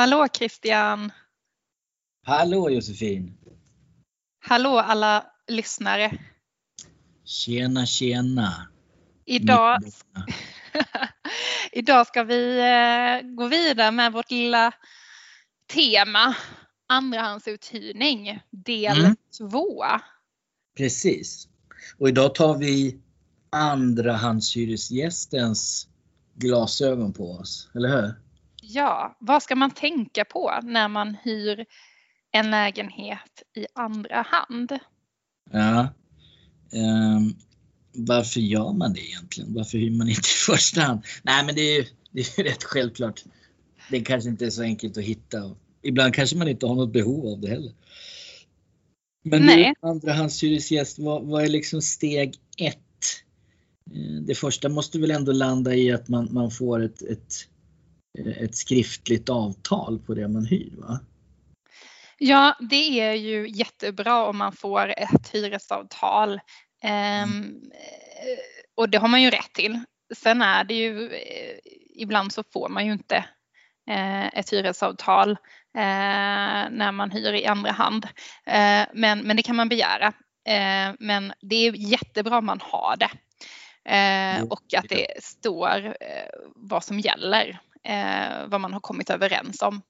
Hallå Christian! Hallå Josefin! Hallå alla lyssnare! Tjena tjena! Idag, Idag ska vi eh, gå vidare med vårt lilla tema andrahandsuthyrning del mm. två. Precis. Och idag tar vi andrahandshyresgästens glasögon på oss, eller hur? Ja, vad ska man tänka på när man hyr en lägenhet i andra hand? Ja. Um, varför gör man det egentligen? Varför hyr man inte i första hand? Nej men det är ju det är rätt självklart. Det kanske inte är så enkelt att hitta. Ibland kanske man inte har något behov av det heller. Men Nej. andrahandshyresgäst, vad, vad är liksom steg ett? Eh, det första måste väl ändå landa i att man, man får ett, ett ett skriftligt avtal på det man hyr va? Ja, det är ju jättebra om man får ett hyresavtal. Mm. och det har man ju rätt till. Sen är det ju, eh, ibland så får man ju inte eh, ett hyresavtal när man hyr i andra hand. men, men det kan man begära. men det är jättebra om man har det. och att det står vad som gäller eh, vad man har kommit överens om.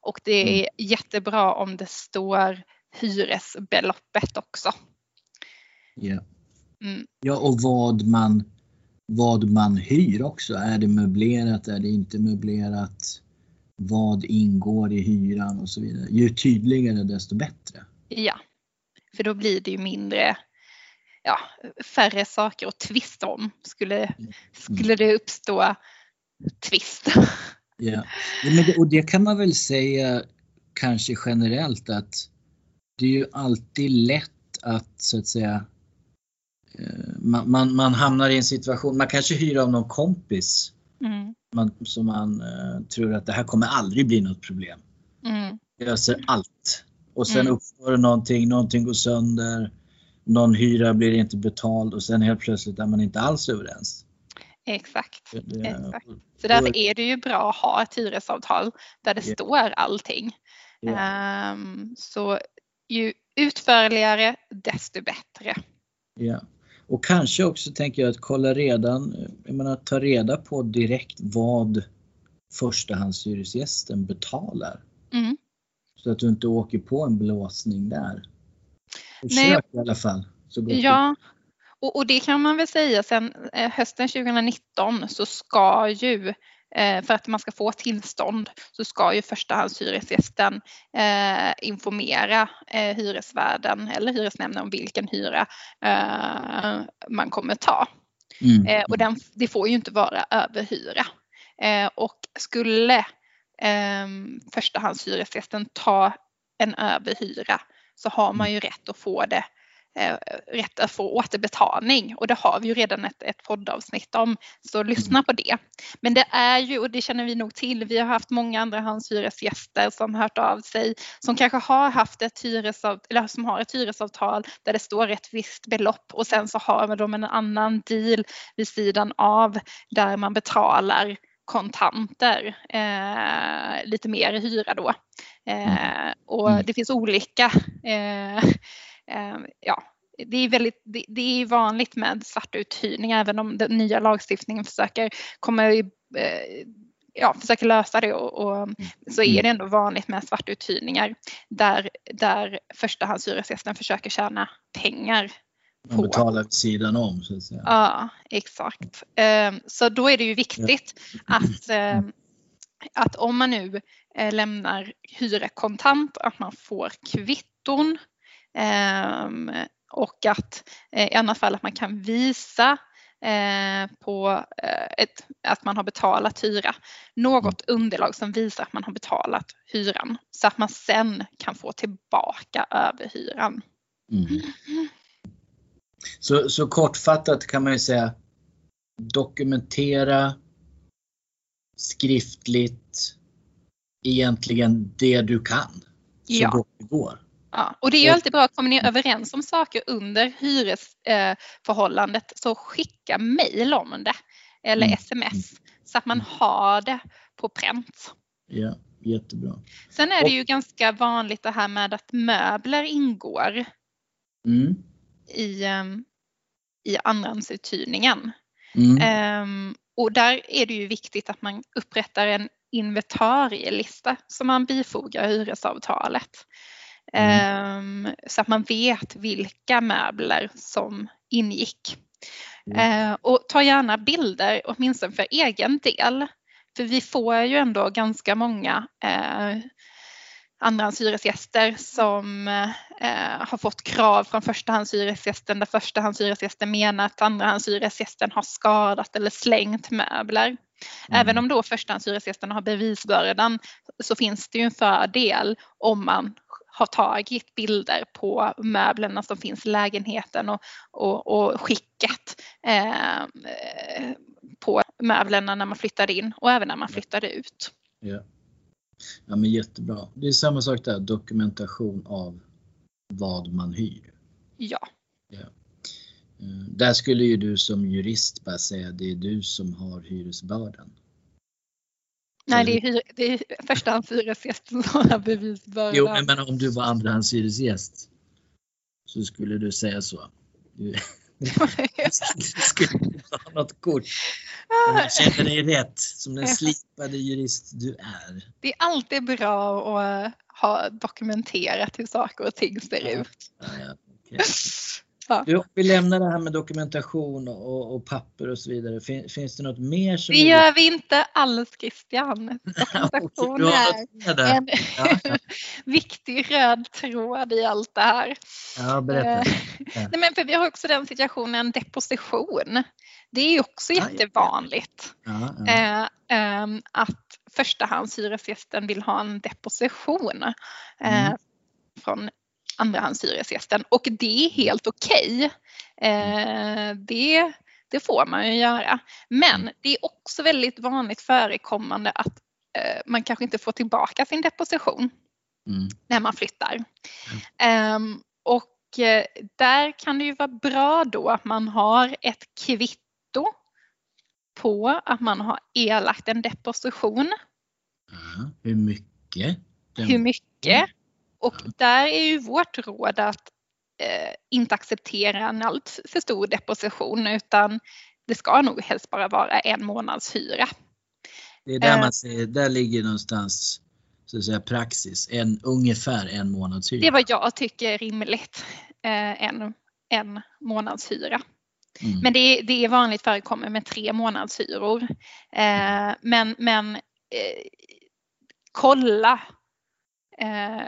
Och det är mm. jättebra om det står hyresbeloppet också. Ja, mm. ja och vad man, vad man hyr också. Är det möblerat? Är det inte möblerat? Vad ingår i hyran och så vidare. Ju tydligare desto bättre. Ja, för då blir det ju mindre ja, färre saker att tvista om skulle, mm. skulle det uppstå tvist. Ja, men det, och det kan man väl säga kanske generellt att det är ju alltid lätt att så att säga eh, man, man, man hamnar i en situation, man kanske hyr av någon kompis mm. man, som man uh, tror att det här kommer aldrig bli något problem. Mm. Löser allt. Och sen mm. uppstår det någonting, någonting går sönder, någon hyra blir inte betald och sen helt plötsligt är man inte alls överens. Exakt. Exakt. Så därför är det ju bra att ha ett hyresavtal där det yeah. står allting. Yeah. Um, så ju utförligare desto bättre. Ja. Och kanske också tänker jag att kolla redan, jag menar ta reda på direkt vad förstahandshyresgästen betalar. Mm. Så att du inte åker på en blåsning där. Försök Nej. i alla fall. Ja, och, och, det kan man väl säga sen eh, hösten 2019 så ska ju eh, för att man ska få tillstånd så ska ju förstahandshyresgästen eh, informera eh, hyresvärden eller hyresnämnden om vilken hyra eh, man kommer ta. Mm. Eh, och den, det får ju inte vara överhyra. Eh, och skulle eh, förstahandshyresgästen ta en överhyra så har man ju rätt att få det rätt att få återbetalning och det har vi ju redan ett, ett poddavsnitt om så lyssna på det. Men det är ju och det känner vi nog till. Vi har haft många andrahandshyresgäster som hört av sig som kanske har haft ett hyresavtal eller som har ett hyresavtal där det står ett visst belopp och sen så har de en annan deal vid sidan av där man betalar kontanter, eh, lite mer i hyra då. Eh, och mm. det finns olika eh, ja, det är, väldigt, det, det är vanligt med svartuthyrning även om den nya lagstiftningen försöker komma i, eh, ja, försöker lösa det och, och, mm. så är det ändå vanligt med svartuthyrningar där, där förstahandshyresgästen försöker tjäna pengar. Man betalar vid sidan om så att säga. Ja, exakt. Ehm, så då är det ju viktigt att, ehm, att om man nu eh, lämnar hyra kontant att man får kvitton Ehm, och att eh, i annat fall att man kan visa eh, på eh, ett, att man har betalat hyra. Något mm. underlag som visar att man har betalat hyran så att man sen kan få tillbaka överhyran. Mm. Så, så kortfattat kan man ju säga dokumentera skriftligt egentligen det du kan så ja. gott det går. Ja, och det är ju alltid bra, kommer ni överens om saker under hyresförhållandet så skicka mejl om det eller mm. sms så att man har det på pränt. Ja. jättebra. Sen är det ju ganska vanligt det här med att möbler ingår Mm. i, um, i andrahandsuthyrningen. Mm. Ehm, och där är det ju viktigt att man upprättar en inventarielista som man bifogar hyresavtalet. Ehm, så att man vet vilka möbler som ingick. Mm. Eh, och ta gärna bilder åtminstone för egen del. För vi får ju ändå ganska många eh, andrahandshyresgäster som eh, har fått krav från förstahandshyresgästen där förstahandshyresgästen menar att andrahandshyresgästen har skadat eller slängt möbler. Även om då förstahandshyresgästen har bevisbördan så finns det ju en fördel om man har tagit bilder på möblerna som finns i lägenheten och, och, och skicket eh, på möblerna när man flyttade in och även när man flyttade ut. Ja. ja, men jättebra. Det är samma sak där, dokumentation av vad man hyr. Ja. Ja. Eh, Där skulle ju du som jurist bara säga det är du som har hyresbördan. Nej, det är, hyr, det är förstahandshyresgästen som har bevisbördan. Jo, men, men om du var andrahandshyresgäst så skulle du säga så. Du, du skulle ha något kort. Om du känner dig rätt som den slipade jurist du är. Det är alltid bra att ha dokumenterat hur saker och ting ser ut. Ja, ja, okej. Ja. Om vi lämnar det här med dokumentation och, och papper och så vidare. Fin, finns det något mer som Det gör vi inte alls Christian. Dokumentation är en Ja, viktig röd tråd i allt det här. Ja, berätta. Eh, Nej, men för vi har också den situationen deposition. Det är också ja. jättevanligt Ja, ja. eh, ehm, att förstahandshyresgästen vill ha en deposition eh, Mm. från andrahandshyresgästen och det är helt okej. Eh, det, det får man ju göra. Men det är också väldigt vanligt förekommande att eh, man kanske inte får tillbaka sin deposition Mm. när man flyttar. Ehm, och eh, där kan det ju vara bra då att man har ett kvitto på att man har erlagt en deposition. Ja, hur mycket? Den- Hur mycket? Och där är ju vårt råd att eh, inte acceptera en allt för stor deposition utan det ska nog helst bara vara en månads hyra. Det är där Eh. man säger, där ligger någonstans så att säga praxis, en, ungefär en månads hyra. Det är vad jag tycker är rimligt. Eh, en, en månads hyra. Mm. Men det är, det är vanligt förekommande med tre månadshyror. Eh, men men eh, kolla eh,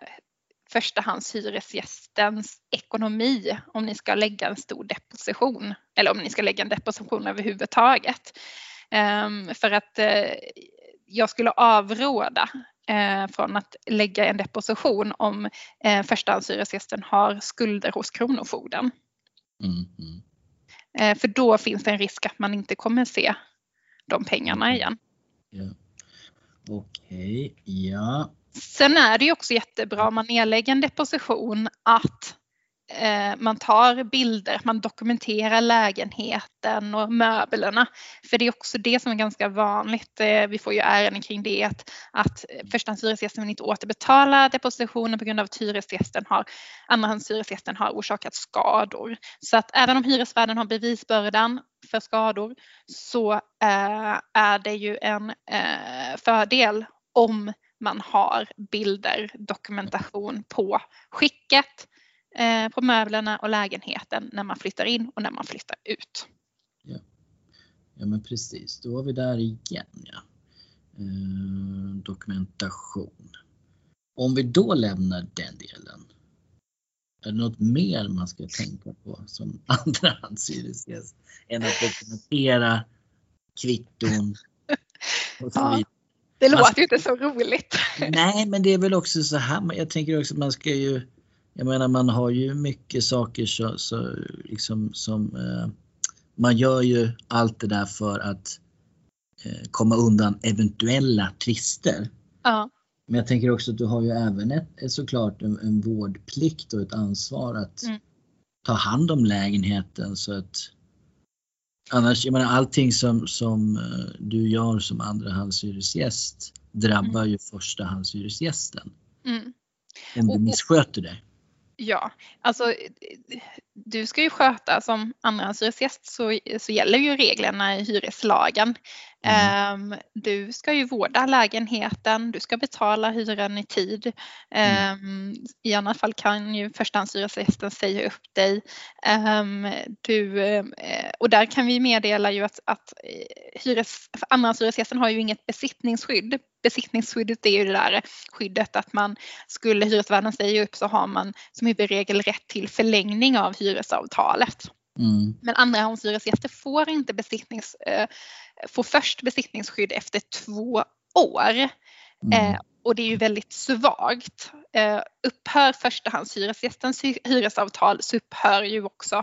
förstahandshyresgästens ekonomi om ni ska lägga en stor deposition eller om ni ska lägga en deposition överhuvudtaget. Eh, för att eh, jag skulle avråda eh, från att lägga en deposition om eh, förstahandshyresgästen har skulder hos Kronofogden. Mm, För då finns det en risk att man inte kommer se de pengarna igen. Ja. Okej, ja. Sen är det ju också jättebra om man nedlägger en deposition att eh, man tar bilder, att man dokumenterar lägenheten och möblerna. För det är också det som är ganska vanligt. Eh, vi får ju ärenden kring det att, att förstahandshyresgästen vill inte återbetala depositionen på grund av att hyresgästen har, andrahandshyresgästen har orsakat skador. Så att även om hyresvärden har bevisbördan för skador så eh, är det ju en fördel om man har bilder, dokumentation på skicket, eh, på möblerna och lägenheten när man flyttar in och när man flyttar ut. Ja men precis, då var vi där igen ja. Eh, dokumentation. Om vi då lämnar den delen. Är det något mer man ska tänka på som andrahandshyresgäst än att dokumentera kvitton? Och så Ja. Det låter ska- ju inte så roligt. Nej, men det är väl också så här. Jag tänker också att man ska ju. Jag menar, man har ju mycket saker så, så liksom som eh, man gör ju allt det där för att eh, komma undan eventuella tvister. Ja, Men jag tänker också att du har ju även ett såklart en, en vårdplikt och ett ansvar att Mm. ta hand om lägenheten så att annars, jag menar allting som, som eh, du gör som andrahandshyresgäst drabbar ju förstahandshyresgästen. Mm. Om du missköter dig. Ja, alltså du ska ju sköta som andrahandshyresgäst så, så gäller ju reglerna i hyreslagen. Ehm, du ska ju vårda lägenheten, du ska betala hyran i tid. Ehm, I annat fall kan ju förstahandshyresgästen säga upp dig. Ehm, du, eh, och där kan vi meddela ju att, att eh, hyres, andrahandshyresgästen har ju inget besittningsskydd. Besittningsskyddet är ju det där skyddet att man skulle hyresvärden säga upp så har man som huvudregel rätt till förlängning av hyresavtalet. Mm. Men andrahandshyresgäster får inte besittnings, eh, får först besittningsskydd efter två år. Mm. Eh, och det är ju väldigt svagt. Eh, upphör förstahandshyresgästens hy- hyresavtal så upphör ju också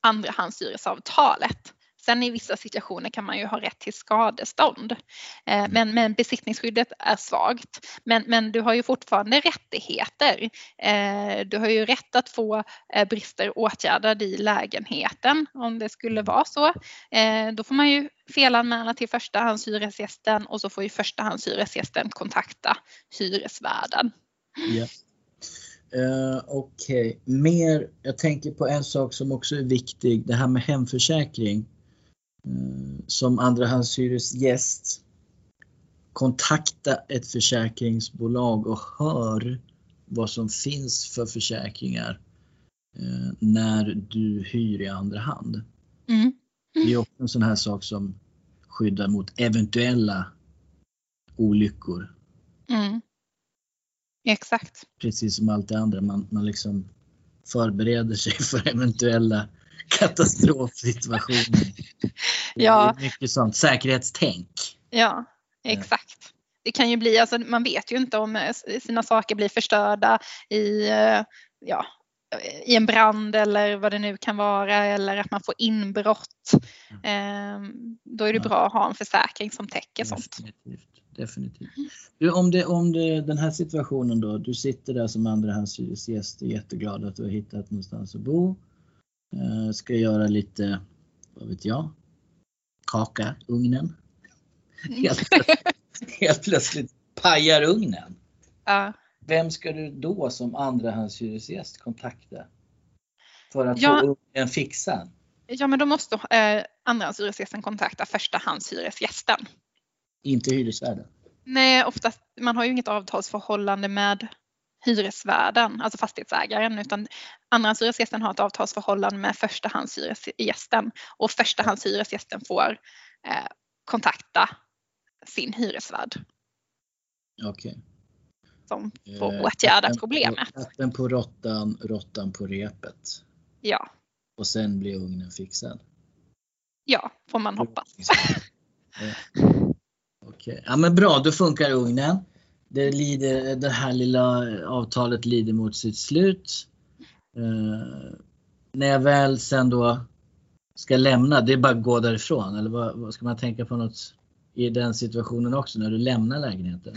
andrahandshyresavtalet. Sen i vissa situationer kan man ju ha rätt till skadestånd. Eh, men, men besittningsskyddet är svagt. Men, men du har ju fortfarande rättigheter. Eh, du har ju rätt att få eh, brister åtgärdade i lägenheten om det skulle vara så. Då får man ju felanmäla till förstahandshyresgästen och så får ju förstahandshyresgästen kontakta hyresvärden. Ja. Eh, Okej, mer. Jag tänker på en sak som också är viktig. Det här med hemförsäkring. Eh, som andrahandshyresgäst kontakta ett försäkringsbolag och hör vad som finns för försäkringar eh, när du hyr i andra hand. Mm. Det är också en sån här sak som skyddar mot eventuella olyckor. Mm. Exakt. precis som allt det andra. Man, man liksom förbereder sig för eventuella katastrofsituationer. Ja. Mycket sånt säkerhetstänk. Ja, exakt. Det kan ju bli, alltså man vet ju inte om eh, sina saker blir förstörda i, eh, ja, i en brand eller vad det nu kan vara eller att man får inbrott. Ehm, Då är det bra att ha en försäkring som täcker sånt. Definitivt. Definitivt. Du, om det, om det, den här situationen då, du sitter där som andrahandshyresgäst och är jätteglad att du har hittat någonstans att bo. Eh, ska göra lite, vad vet jag, kaka, ugnen. Helt, helt plötsligt pajar ugnen. Ja. Vem ska du då som andrahandshyresgäst kontakta? För att Ja. få ugnen fixad? Ja, men då måste eh, andrahandshyresgästen kontakta förstahandshyresgästen. Inte hyresvärden. Nej, oftast, man har ju inget avtalsförhållande med hyresvärden, alltså fastighetsägaren, utan andrahandshyresgästen har ett avtalsförhållande med förstahandshyresgästen och förstahandshyresgästen får eh, kontakta sin hyresvärd Okej. som får Eh, åtgärda katten på- problemet. Katten på råttan, råttan på repet. Ja, Och sen blir ugnen fixad. ja, får man hoppas. Okej, ja men bra då funkar ugnen. Det, lider, det här lilla avtalet lider mot sitt slut. Eh, när jag väl sen då ska lämna, det är bara att gå därifrån eller vad, vad ska man tänka på något i den situationen också när du lämnar lägenheten?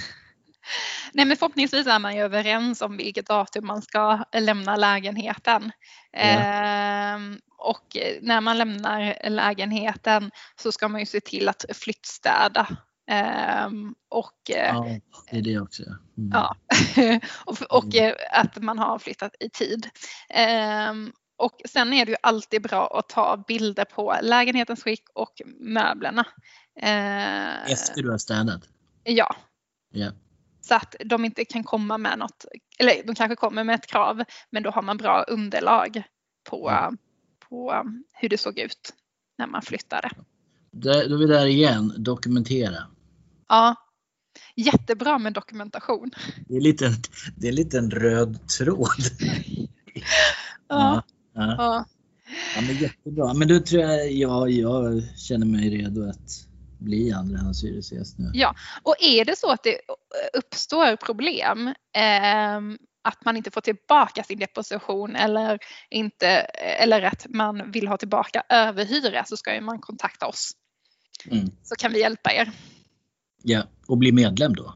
Nej, men förhoppningsvis är man ju överens om vilket datum man ska lämna lägenheten. Ehm, och när man lämnar lägenheten så ska man ju se till att flyttstäda. Ehm, och eh, Ja, det är det också. Mm. Ja, och, och eh, att man har flyttat i tid. Ehm, och sen är det ju alltid bra att ta bilder på lägenhetens skick och möblerna. Ehm, Efter du har städat? Ja, Ja. så att de inte kan komma med något, eller de kanske kommer med ett krav, men då har man bra underlag på, Mm. på hur det såg ut när man flyttade. Där, då är vi där igen, dokumentera. Ja, jättebra med dokumentation. Det är lite, det är en röd tråd. Ja, ja. ja. Ja, men jättebra. Men då tror jag, ja, jag känner mig redo att bli andrahandshyresgäst nu. Ja. Och är det så att det uppstår problem, ehm, att man inte får tillbaka sin deposition eller, inte, eller att man vill ha tillbaka överhyra så ska man kontakta oss Mm. så kan vi hjälpa er. Ja, och bli medlem då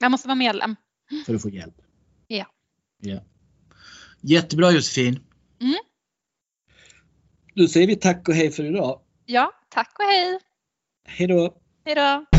Man måste vara medlem. för att få hjälp. Ja. ja. Jättebra Josefin. Mm. Då säger vi tack och hej för idag. Ja, tack och hej. Hej då! Hej då.